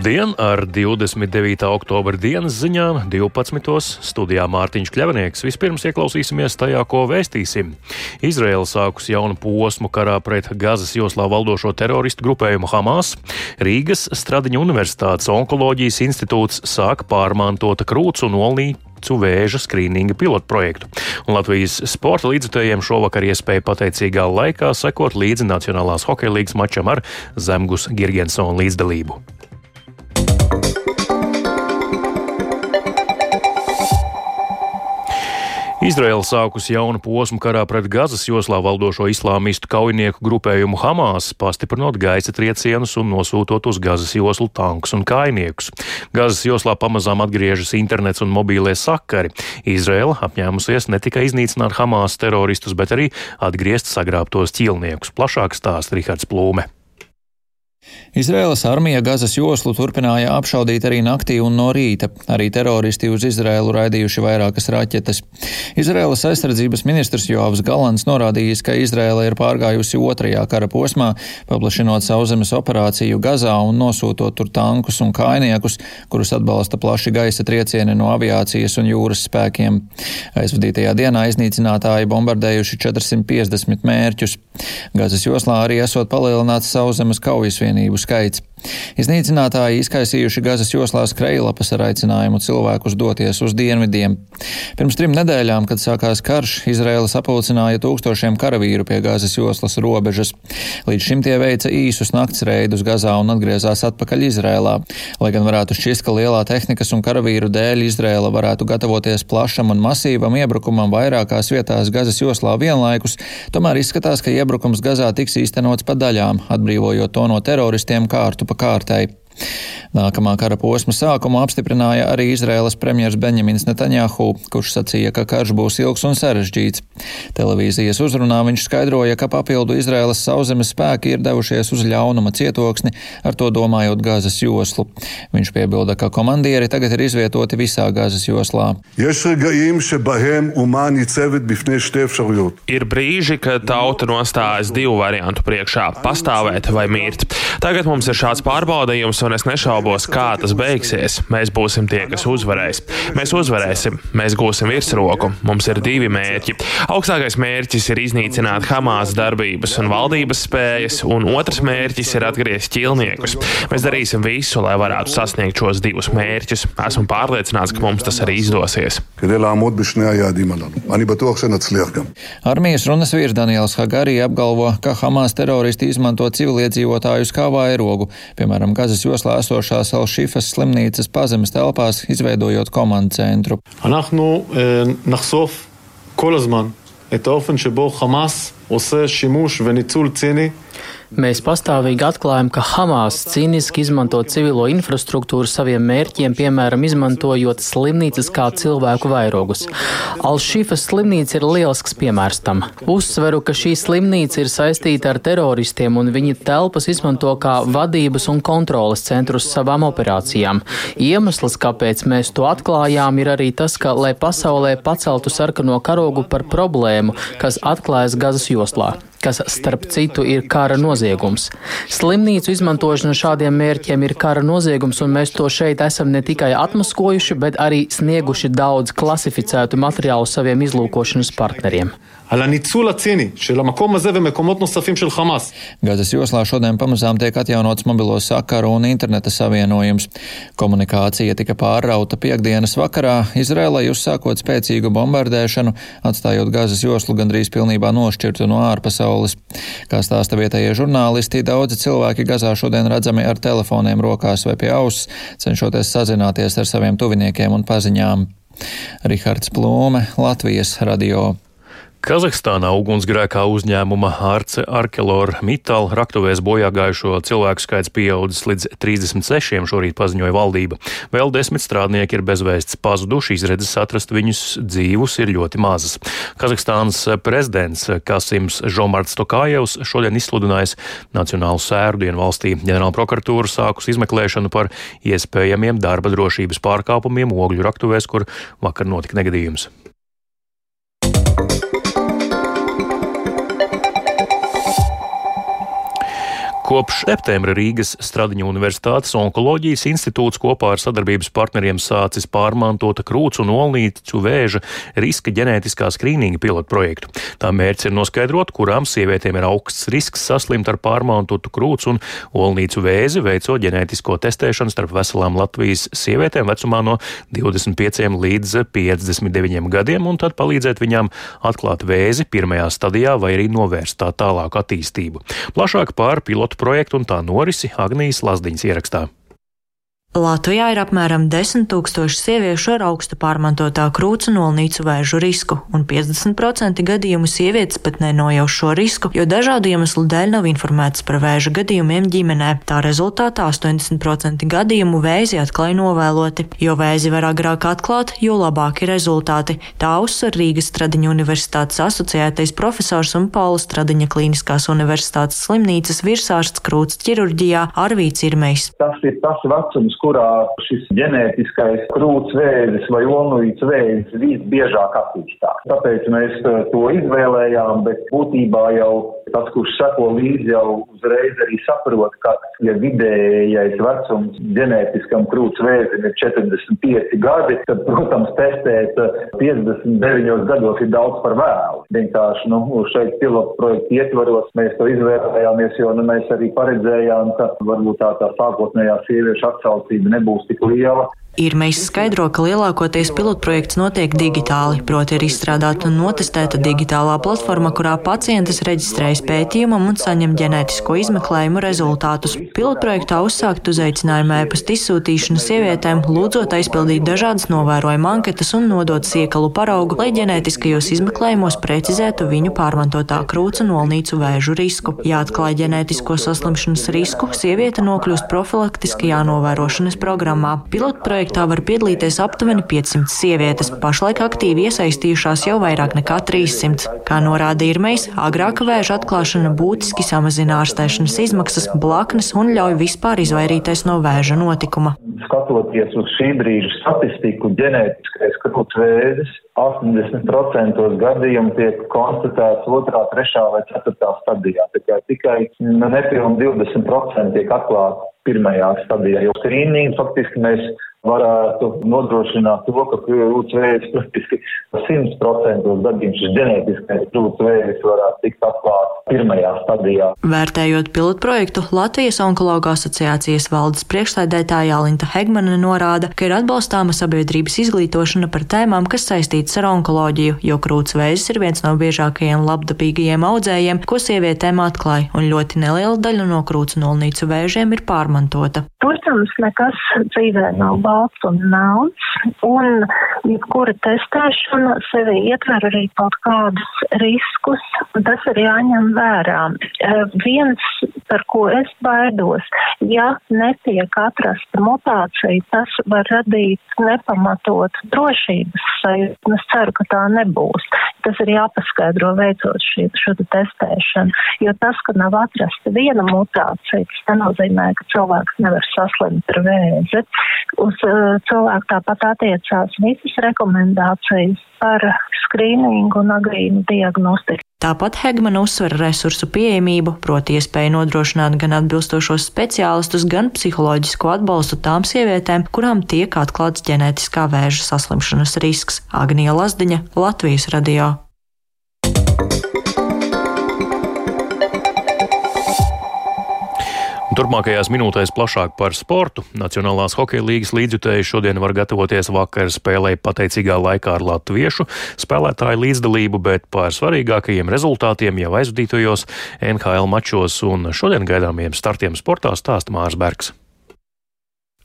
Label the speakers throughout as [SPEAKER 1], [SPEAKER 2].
[SPEAKER 1] Labdien! Ar 29. oktobra dienas ziņām 12. studijā Mārtiņš Kļavnieks. Vispirms ieklausīsimies tajā, ko vēstīsim. Izraela sākus jaunu posmu karā pret Gazas joslā valdošo teroristu grupējumu Hamas. Rīgas Stradiņa Universitātes onkoloģijas institūts sāk pārmantota krūts un olnīcu vēža skrīninga pilotprojektu. Un Latvijas sporta līdzutējiem šovakar iespēja pateicīgā laikā sekot līdzi Nacionālās hokeja līgas mačam ar Zemgus Girgensonu līdzdalību. Izraela sākus jaunu posmu karā pret Gazas joslā valdošo islāmistu kaujinieku grupējumu Hamas, pastiprinot gaisa triecienus un nosūtot uz Gazas joslu tankus un kainiekus. Gazas joslā pamazām atgriežas internets un mobīlie sakari. Izraela apņēmusies ne tikai iznīcināt Hamas teroristus, bet arī atgriezt sagrābtos ķīlniekus. Plašāk stāsta Rihards Plūme.
[SPEAKER 2] Izraēlas armija Gazas joslu turpināja apšaudīt arī naktī un no rīta. Arī teroristi uz Izraēlu raidījuši vairākas raķetes. Izraēlas aizsardzības ministrs Joavs Galants norādījis, ka Izraēla ir pārgājusi otrajā kara posmā, paplašinot sauszemes operāciju Gazā un nosūtot tur tankus un kainiekus, kurus atbalsta plaši gaisa triecieni no aviācijas un jūras spēkiem. Aizvadītajā dienā iznīcinātāji bombardējuši 450 mērķus. Gazas joslā arī esot palielināts sauszemes kaujas vienību skaits. Iznīcinātāji izkaisījuši Gazas joslā skrejlapas ar aicinājumu cilvēkus doties uz dienvidiem. Pirms trim nedēļām, kad sākās karš, Izraela sapulcināja tūkstošiem karavīru pie Gazas joslas robežas. Līdz šim tie veica īsus nakts reidus Gazā un atgriezās atpakaļ Izrēlā. Lai gan varētu šķist, ka lielā tehnikas un karavīru dēļ Izrēla varētu gatavoties plašam un masīvam iebrukumam vairākās vietās Gazas joslā vienlaikus, tomēr izskatās, ka iebrukums Gazā tiks īstenots pa daļām, atbrīvojot to no teroristiem kārtu pa kārtai. Nākamā kara posma sākumu apstiprināja arī Izraēlas premjers Benjamins Netanjahu, kurš sacīja, ka karš būs ilgs un sarežģīts. Televīzijas uzrunā viņš skaidroja, ka papildu Izraēlas sauszemes spēki ir devušies uz ļaunuma cietoksni, ar to domājot Gāzes joslu. Viņš piebilda, ka komandieri tagad ir izvietoti visā Gāzes joslā.
[SPEAKER 3] Ir brīži, kad tauta nostājas divu variantu priekšā - pastāvēt vai mirt. Tagad mums ir šāds pārbaudījums, un es nešaubos, kā tas beigsies. Mēs būsim tie, kas uzvarēs. Mēs uzvarēsim, mēs gūsim virsroku. Mums ir divi mērķi. Augstākais mērķis ir iznīcināt Hamas darbības un valdības spējas, un otrs mērķis ir atgriezt ķilniekus. Mēs darīsim visu, lai varētu sasniegt šos divus mērķus. Esmu pārliecināts, ka mums tas arī izdosies.
[SPEAKER 2] Armijas runas vīrs Daniels Hagari apgalvo, ka Hamas teroristi izmanto civiliedzīvotājus kā vairogu, piemēram, Gazas joslā esošās Alšifas slimnīcas pazemes telpās, izveidojot komandu centru.
[SPEAKER 4] אנחנו נחשוף כל
[SPEAKER 5] Mēs pastāvīgi atklājam, ka Hamas cīniski izmanto civilo infrastruktūru saviem mērķiem, piemēram, izmantojot slimnīcas kā cilvēku vairogus. Alšīfas slimnīca ir lielisks piemērs tam. Uzsveru, ka šī slimnīca ir saistīta ar teroristiem un viņi telpas izmanto kā vadības un kontroles centrus savām operācijām. Iemesls, kāpēc mēs to atklājām, ir arī tas, ka, lai pasaulē paceltu sarkano karogu par problēmu, kas atklājas Gazas joslā kas, starp citu, ir kara noziegums. Slimnīcu izmantošana šādiem mērķiem ir kara noziegums, un mēs to šeit esam ne tikai atmaskojuši, bet arī snieguši daudz klasificētu materiālu saviem izlūkošanas partneriem.
[SPEAKER 4] על הניצול הציני של המקום הזה ומקומות נוספים של חמאס.
[SPEAKER 2] Gazas joslā šodien pamazām tiek atjaunots mobilo sakaru un interneta savienojums. Komunikācija tika pārrauta piekdienas vakarā, Izrēlai uzsākot spēcīgu bombardēšanu, atstājot Gazas joslu gandrīz pilnībā nošķirtu no ārpasaules. Kā stāsta vietējie žurnālisti, daudzi cilvēki Gazā šodien redzami ar telefoniem rokās vai pie auss, cenšoties sazināties ar saviem tuviniekiem un paziņām. Rihards Plūme, Latvijas radio.
[SPEAKER 1] Kazahstānā ugunsgrēkā uzņēmuma Arce Arkelor Mittal raktuvēs bojā gājušo cilvēku skaits pieaudzis līdz 36, šorīt paziņoja valdība. Vēl desmit strādnieki ir bezvēsts pazuduši, izredzes atrast viņus dzīvus ir ļoti mazas. Kazahstānas prezidents Kasims Žomarts Tokājevs šodien izsludinājis Nacionālu sērdienu valstī. Ģenerāla prokuratūra sākus izmeklēšanu par iespējamiem darba drošības pārkāpumiem ogļu raktuvēs, kur vakar notika negadījums. Kopš septembra Rīgas Stradiņu Universitātes onkoloģijas institūts kopā ar sadarbības partneriem sācis pārmantota krūts un olnīcu vēža riska ģenētiskā skrīninga pilotu projektu. Tā mērķis ir noskaidrot, kurām sievietēm ir augsts risks saslimt ar pārmantotu krūts un olnīcu vēzi, veicot ģenētisko testēšanu starp veselām Latvijas sievietēm vecumā no 25 līdz 59 gadiem, un tad palīdzēt viņām atklāt vēzi pirmajā stadijā vai arī novērst tā tālāku attīstību. Plašāk par pilotu projektu un tā norisi Agnijas Lazdiņas ierakstā.
[SPEAKER 6] Latvijā ir apmēram 10 tūkstoši sieviešu ar augstu pārmantotā krūts un olnīcu vēžu risku, un 50% gadījumu sievietes pat nenojauš šo risku, jo dažādu iemeslu dēļ nav informētas par vēža gadījumiem ģimenē. Tā rezultātā 80% gadījumu vēzi atklāja novēloti. Jo vēzi var agrāk atklāt, jo labāki rezultāti. Tā uzsver Rīgas Stradiņa Universitātes asociētais profesors un Paula Stradiņa Kliniskās Universitātes slimnīcas virsārsts krūts ķirurģijā Arvīts Irmejs.
[SPEAKER 7] Tas ir tas vecums, kurā šis ģenētiskais krūts vēzis vai olnīts vēzis visbiežāk attīstās. Tāpēc mēs eh, to izvēlējām, bet būtībā jau tas, kurš seko līdzi, jau uzreiz arī saprot, ka, ja vidējais vecums ģenētiskam krūts vēzim ir 45 gadi, tad, protams, testēt 59 eh, gados ir daudz par vēlu. Vienkārši, nu, šeit pilotu projektu ietvaros mēs to izvēlējāmies, jo, nu, mēs arī paredzējām, ka varbūt tā tā sākotnējā sieviešu atsaucība nebūs tik liela.
[SPEAKER 6] Irmais skaidro, ka lielākoties pilotprojekts notiek digitāli, proti ir izstrādāta un notestēta digitālā platforma, kurā pacientis reģistrējas pētījumam un saņem ģenētisko izmeklējumu rezultātus. Pilotprojektā uzsākt uzaicinājumu ēpastu izsūtīšanu sievietēm, lūdzot aizpildīt dažādas novērojuma anketas un nodot siekalu paraugu, lai ģenētiskajos izmeklējumos precizētu viņu pārmantotā krūts un olnīcu vēžu risku. Ja atklāja ģenētisko saslimšanas risku, sieviete nokļūst profilaktiskajā novērošanas programmā. Pilotprojekts projektā var piedalīties aptuveni 500 sievietes, pašlaik aktīvi iesaistījušās jau vairāk nekā 300. Kā norādīja Irmejs, agrāka vēža atklāšana būtiski samazina ārstēšanas izmaksas, blaknes un ļauj vispār izvairīties no vēža notikuma.
[SPEAKER 7] Skatoties uz šī brīža statistiku, ģenētiskais krūts vēzis 80% gadījumu tiek konstatēts otrā, trešā vai ceturtā stadijā. Tikai, tikai nepilnīgi 20% tiek atklāti pirmajā stadijā, jo skrīningu faktiski mēs varētu nodrošināt to, ka krūts vējas praktiski 100% gadījumu šis ģenētiskais krūts vējas varētu tikt atklāts pirmajā stadijā.
[SPEAKER 6] Vērtējot pilotprojektu, Latvijas onkologa asociācijas valdes priekšstādētāja Alinta Hegmana norāda, ka ir atbalstāma sabiedrības izglītošana par tēmām, kas saistītas ar onkoloģiju, jo krūts vēzis ir viens no biežākajiem labdabīgajiem audzējiem, ko sievietēm atklāja, un ļoti neliela daļa no krūts nolnīcu vēžiem ir pārmantota.
[SPEAKER 8] Protams, nekas dzīvē nav balts un melns, un jebkura testēšana sevi ietver arī kaut kādus riskus, tas ir jāņem vērā. Eh, viens, par ko es baidos, ja netiek atrasta mutācija, tas var radīt nepamatot drošības sajūtu, es ceru, ka tā nebūs. Tas ir jāpaskaidro veicot šī, šo testēšanu, jo tas, ka nav atrasta viena mutācija, tas nenozīmē, ka cilvēks nevar saslimt ar vēzi. Uz uh, cilvēku tāpat attiecās visas rekomendācijas par skrīningu un agrīnu diagnostiku.
[SPEAKER 6] Tāpat Hegman uzsver resursu pieejamību, proti iespēju nodrošināt gan atbilstošos speciālistus, gan psiholoģisko atbalstu tām sievietēm, kurām tiek atklāts ģenētiskā vēža saslimšanas risks. Agnija Lazdiņa, Latvijas radio.
[SPEAKER 1] Turpmākajās minūtēs plašāk par sportu. Nacionālās hokeja līgas līdzjutēji šodien var gatavoties vakar spēlē pateicīgā laikā ar latviešu spēlētāju līdzdalību, bet par svarīgākajiem rezultātiem jau aizvadītajos NHL mačos un šodien gaidāmiem startiem sportā stāsta Mārs Bergs.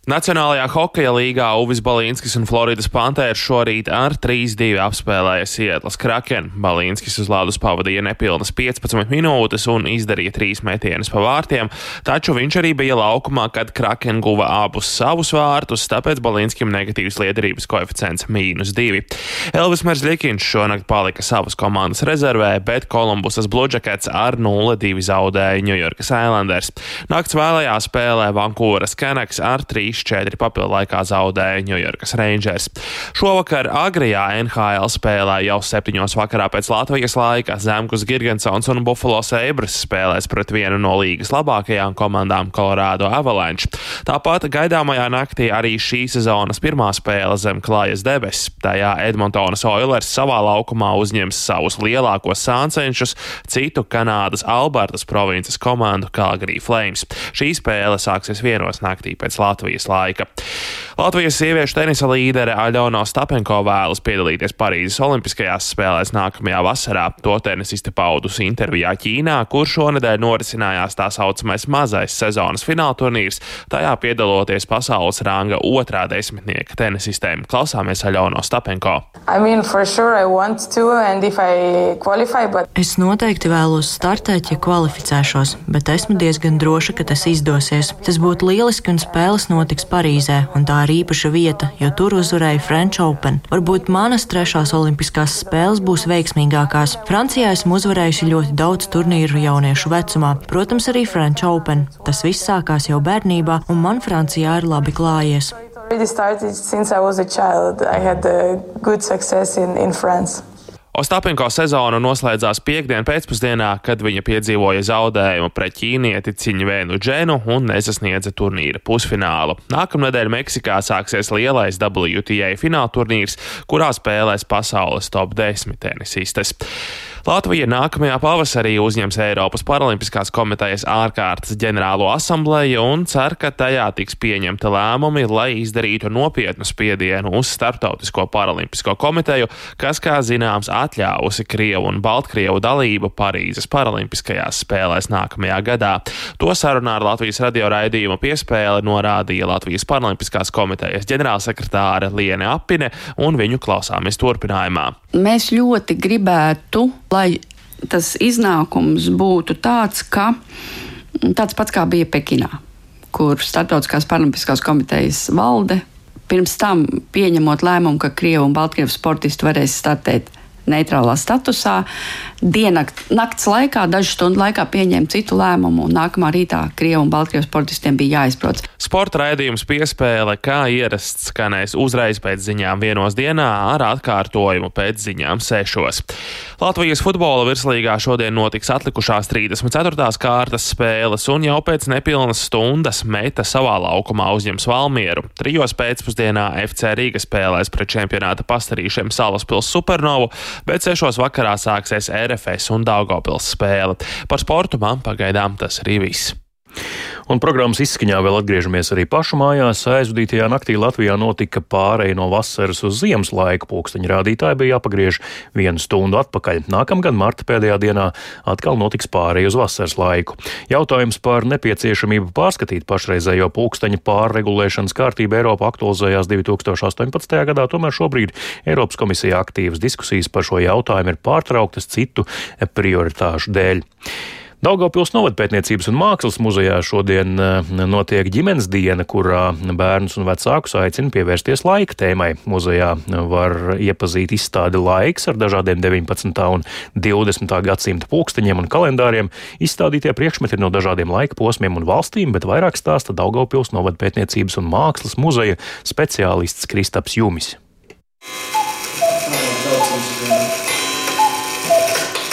[SPEAKER 3] Nacionālajā hokeja līgā Uvis Balīnskis un Floridas Panthers šorīt ar 3-2 apspēlēja Sietlas Kraken. Balīnskis uz ledus pavadīja nepilnas 15 minūtes un izdarīja trīs metienus pa vārtiem, taču viņš arī bija laukumā, kad Kraken guva abus savus vārtus, tāpēc Balīnskim negatīvs liederības koeficients - mīnus 2. Elvis Merzļikins šonakt palika savas komandas rezervē, bet Kolumbusas Bludžakets ar 0-2 zaudēja New Yorkas Islanders. Nakts vēlējā spēlē Vankūveras Kenaks ar 3 3-4 papildu laikā zaudēja Ņujorkas Rangers. Šovakar agrajā NHL spēlē jau 7. vakarā pēc Latvijas laika Zemgus Girgensons un Buffalo Sabres spēlēs pret vienu no līgas labākajām komandām Colorado Avalanche. Tāpat gaidāmajā naktī arī šī sezonas pirmā spēle zem klājas debesis. Tajā Edmontonas Oilers savā laukumā uzņems savus lielākos sāncenšus citu Kanādas Albertas provinces komandu Calgary Flames. Šī spēle sāksies vienos naktī pēc Latvijas laika. Latvijas sieviešu tenisa līdere Aļona Stapenko vēlas piedalīties Parīzes Olimpiskajās spēlēs nākamajā vasarā. To tenisiste paudusi intervijā Ķīnā, kur šonadēļ norisinājās tā saucamais mazais sezonas fināla turnīrs, tajā piedaloties pasaules ranga otrā desmitnieka tenisistēm. Klausāmies Aļona Stapenko.
[SPEAKER 9] I mean, sure to, qualify, but...
[SPEAKER 6] Es noteikti vēlos startēt, ja kvalificēšos, bet esmu diezgan droša, ka tas izdosies. Tas būtu lieliski un spēles notiks Parīzē, un tā ir īpaša vieta, jo tur uzvarēja French Open. Varbūt manas trešās olimpiskās spēles būs veiksmīgākās. Francijā esmu uzvarējusi ļoti daudz turnīru jauniešu vecumā, protams, arī French Open. Tas viss sākās jau bērnībā, un man Francijā ir labi klājies.
[SPEAKER 9] It started since I was a child. I had a good success in, in France.
[SPEAKER 3] Ostapenko sezonu noslēdzās piekdien pēcpusdienā, kad viņa piedzīvoja zaudējumu pret ķīnieti Ciņvēnu Dženu un nesasniedza turnīra pusfinālu. Nākamnedēļ Meksikā sāksies lielais WTA fināla turnīrs, kurā spēlēs pasaules top 10 tenisistes. Latvija nākamajā pavasarī uzņems Eiropas Paralimpiskās komitejas ārkārtas ģenerālo asambleju un cer, ka tajā tiks pieņemta lēmumi, lai izdarītu nopietnu spiedienu uz Startautisko paralimpisko komiteju, kas, kā zināms, atļāvusi Krievu un Baltkrievu dalību Parīzes Paralimpiskajās spēlēs nākamajā gadā. To sarunā ar Latvijas radio raidījumu piespēli norādīja Latvijas Paralimpiskās komitejas ģenerālsekretāre Liene Apine, un viņu klausāmies turpinājumā.
[SPEAKER 10] Mēs ļoti gribētu, lai tas iznākums būtu tāds, ka tāds pats kā bija Pekinā, kur Startautiskās Paralimpiskās komitejas valde pirms tam pieņemot lēmumu, ka Krievu un Baltkrievu sportisti varēs startēt neitrālā statusā, diennakts nakts laikā, dažu stundu laikā pieņēma citu lēmumu, un nākamā rītā Krievu un Baltkrievijas sportistiem bija jāizbrauc.
[SPEAKER 3] Sporta raidījums piespēle, kā ierasts skanēs uzreiz pēc ziņām vienos dienā ar atkārtojumu pēc ziņām sešos. Latvijas futbola virslīgā šodien notiks atlikušās 34. kārtas spēles, un jau pēc nepilnas stundas meta savā laukumā uzņems Valmieru. Trijos pēcpusdienā FC Rīga spēlēs pret čempionāta pastarīšiem Salaspils Supernovu, bet sešos vakarā sāksies RFS un Daugopils spēle. Par sportu man pagaidām tas arī viss.
[SPEAKER 1] Un programmas izskaņā vēl atgriežamies arī pašu mājās. Aizvadītajā naktī Latvijā notika pārēja no vasaras uz ziemas laiku. Pūksteņa rādītāji bija jāpagriež vienu stundu atpakaļ. Nākamgad marta pēdējā dienā atkal notiks pārēja uz vasaras laiku. Jautājums par nepieciešamību pārskatīt pašreizējo pūksteņa pārregulēšanas kārtību Eiropā aktualizējās 2018. gadā, tomēr šobrīd Eiropas komisija aktīvas diskusijas par šo jautājumu ir pārtrauktas citu prioritāšu dēļ. Daugopils novadpētniecības un mākslas muzejā šodien eh, notiek ģimenes diena, kurā bērnus un vecākus aicina pievērsties laika tēmai. Muzejā var iepazīt izstādi laiks ar dažādiem 19. un 20. gadsimta pulksteņiem un kalendāriem. Izstādītie priekšmeti ir no dažādiem laika posmiem un valstīm, bet vairāk stāsta Daugopils novadpētniecības un mākslas muzeja speciālists Kristaps Jumis.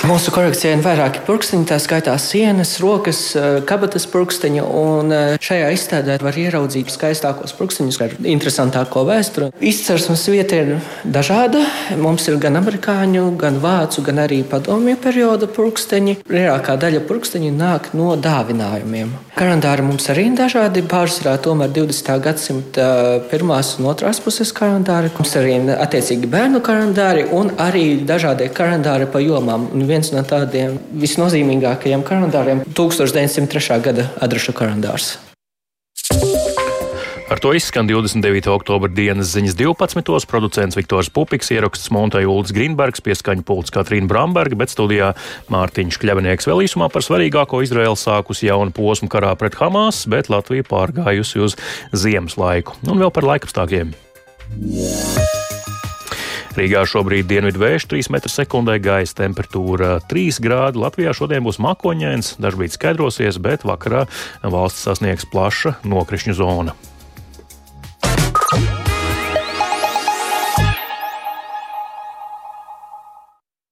[SPEAKER 11] Mūsu kolekcijā ir vairāki purkstiņi, tā skaitā sienas, rokas, eh, kabatas purkstiņi. Eh, šajā izstādē var ieraudzīt skaistākos purkstiņus ar interesantāko vēsturi. Izcelsmes vieta ir dažāda. Mums ir gan amerikāņu, gan vācu, gan arī padomju perioda purkstiņi. Lielākā daļa purkstiņu nāk no dāvinājumiem. Kalendāri mums arī ir dažādi. Pārsvarā tomēr 20. gadsimta pirmās un otrās puses kalendāri. Mums arī ir attiecīgi bērnu kalendāri un arī dažādie kalendāri pa jomām. Un viens no tādiem visnozīmīgākajiem kalendāriem - 1903. gada adrešu kalendārs.
[SPEAKER 1] Ar to izskan 29. oktobra dienas ziņas 12. Producents Viktors Pupiks, ieraksts Montai Ulds Grīnbergs, pieskaņa pults Katrīna Bramberga, bet studijā Mārtiņš Kļavinieks vēl īsumā par svarīgāko Izraēlu sākus jaunu posmu karā pret Hamas, bet Latvija pārgājusi uz ziemas laiku. Un vēl par laikapstākļiem. Yeah. Rīgā šobrīd dienvidu vējš 3 m2, gaisa temperatūra 3 grādi. Latvijā šodien būs makoņains, dažkārt skaidrosies, bet vakarā valsts sasniegs plaša nokrišņu zona.